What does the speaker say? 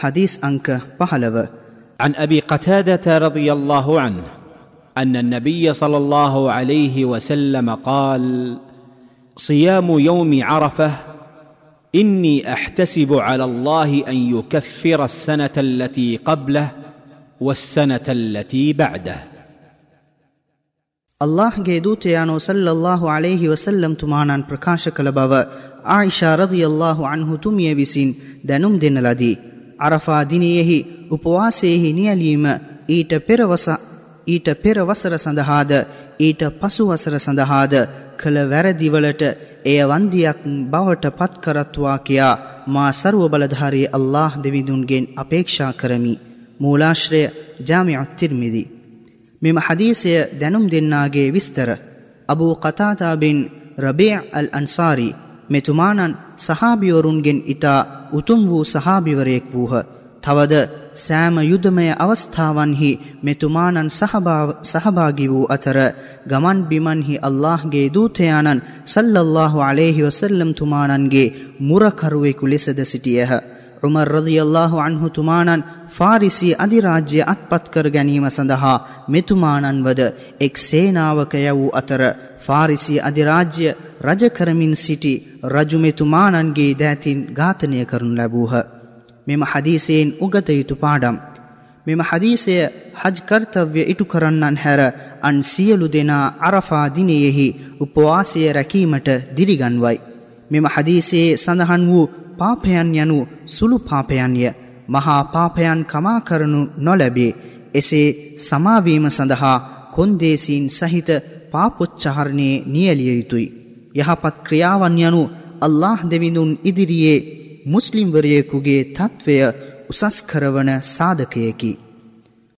حديث أنك بحلو عن ابي قتاده رضي الله عنه ان النبي صلى الله عليه وسلم قال صيام يوم عرفه اني احتسب على الله ان يكفر السنه التي قبله والسنه التي بعده ಅಲ್ಲಾಹ್ಗೆ ದೂತೆಯಾನೋ ಸಲ್ಲಲ್ಲಾಹು ಅಲೈಹಿ ವಸಲ್ಲಂ ತುಮಾನನ್ ಪ್ರಕಾಶ ಕಲ ಬವ ಆಯಿಷಾ ರದಿಯಲ್ಲಾಹು ಅನ್ಹು ತುಮಿಯ ವಿಸಿನ್ ದನುಂ ದೆನ್ನಲದಿ අරෆා දිනයෙහි උපවාසයෙහි නියලීම ඊට පෙරවස ඊට පෙරවසර සඳහාද ඊට පසුවසර සඳහාද කළ වැරදිවලට එය වන්දියක් බවට පත්කරත්වා කියා මා සරුව බලධාරී අල්له දෙවිදුන්ගෙන් අපේක්ෂා කරමි. මූලාශ්‍රය ජාමියත් තිර්මිදි. මෙම හදීසය දැනුම් දෙන්නාගේ විස්තර. අබූ කතාතාබෙන් රබේ අල් අන්සාරී මෙතුමානන් සහාබිවරුන්ගෙන් ඉතා උතුම් වූ සහාබිවරයෙක් වූහ. තවද සෑම යුදමය අවස්ථාවන්හි මෙතුමානන් සහභාගි වූ අතර ගමන් බිමන්හි අල්لهගේ දූතයානන් සල්ලල්له عليهෙහි වසල්ලම් තුමානන්ගේ මුරකරුවෙකු ලෙසද සිටියහ. රුමර් රදියල්له අන්හු තුමානන් ෆාරිසි අධිරාජ්‍ය අත්පත් කර ගැනීම සඳහා මෙතුමානන්වද එක් සේනාවකය වූ අතර ෆාරිසි අධිරාජ්‍ය රජකරමින් සිටි රජුමෙතුමානන්ගේ දෑතින් ඝාතනය කරනු ලැබූහ. මෙම හදීසයෙන් උගත යුතු පාඩම්. මෙම හදීසය හජ් කර්තව්‍ය ඉටු කරන්නන් හැර අන් සියලු දෙනා අරෆා දිනයෙහි උපවාසය රැකීමට දිරිගන්වයි. මෙම හදීසයේ සඳහන් වූ පාපයන් යනු සුළු පාපයන්ය මහා පාපයන් කමා කරනු නොලැබේ. එසේ සමාවීම සඳහා කොන්දේසීන් සහිත පාපොච්චහරණයේ නියලිය යුතුයි. යහපත් ක්‍රියාවන් යනු අල්له දෙවිඳුන් ඉදිරියේ මුස්ලිම්වරයෙකුගේ තත්ත්වය උසස් කරවන සාධකයකි.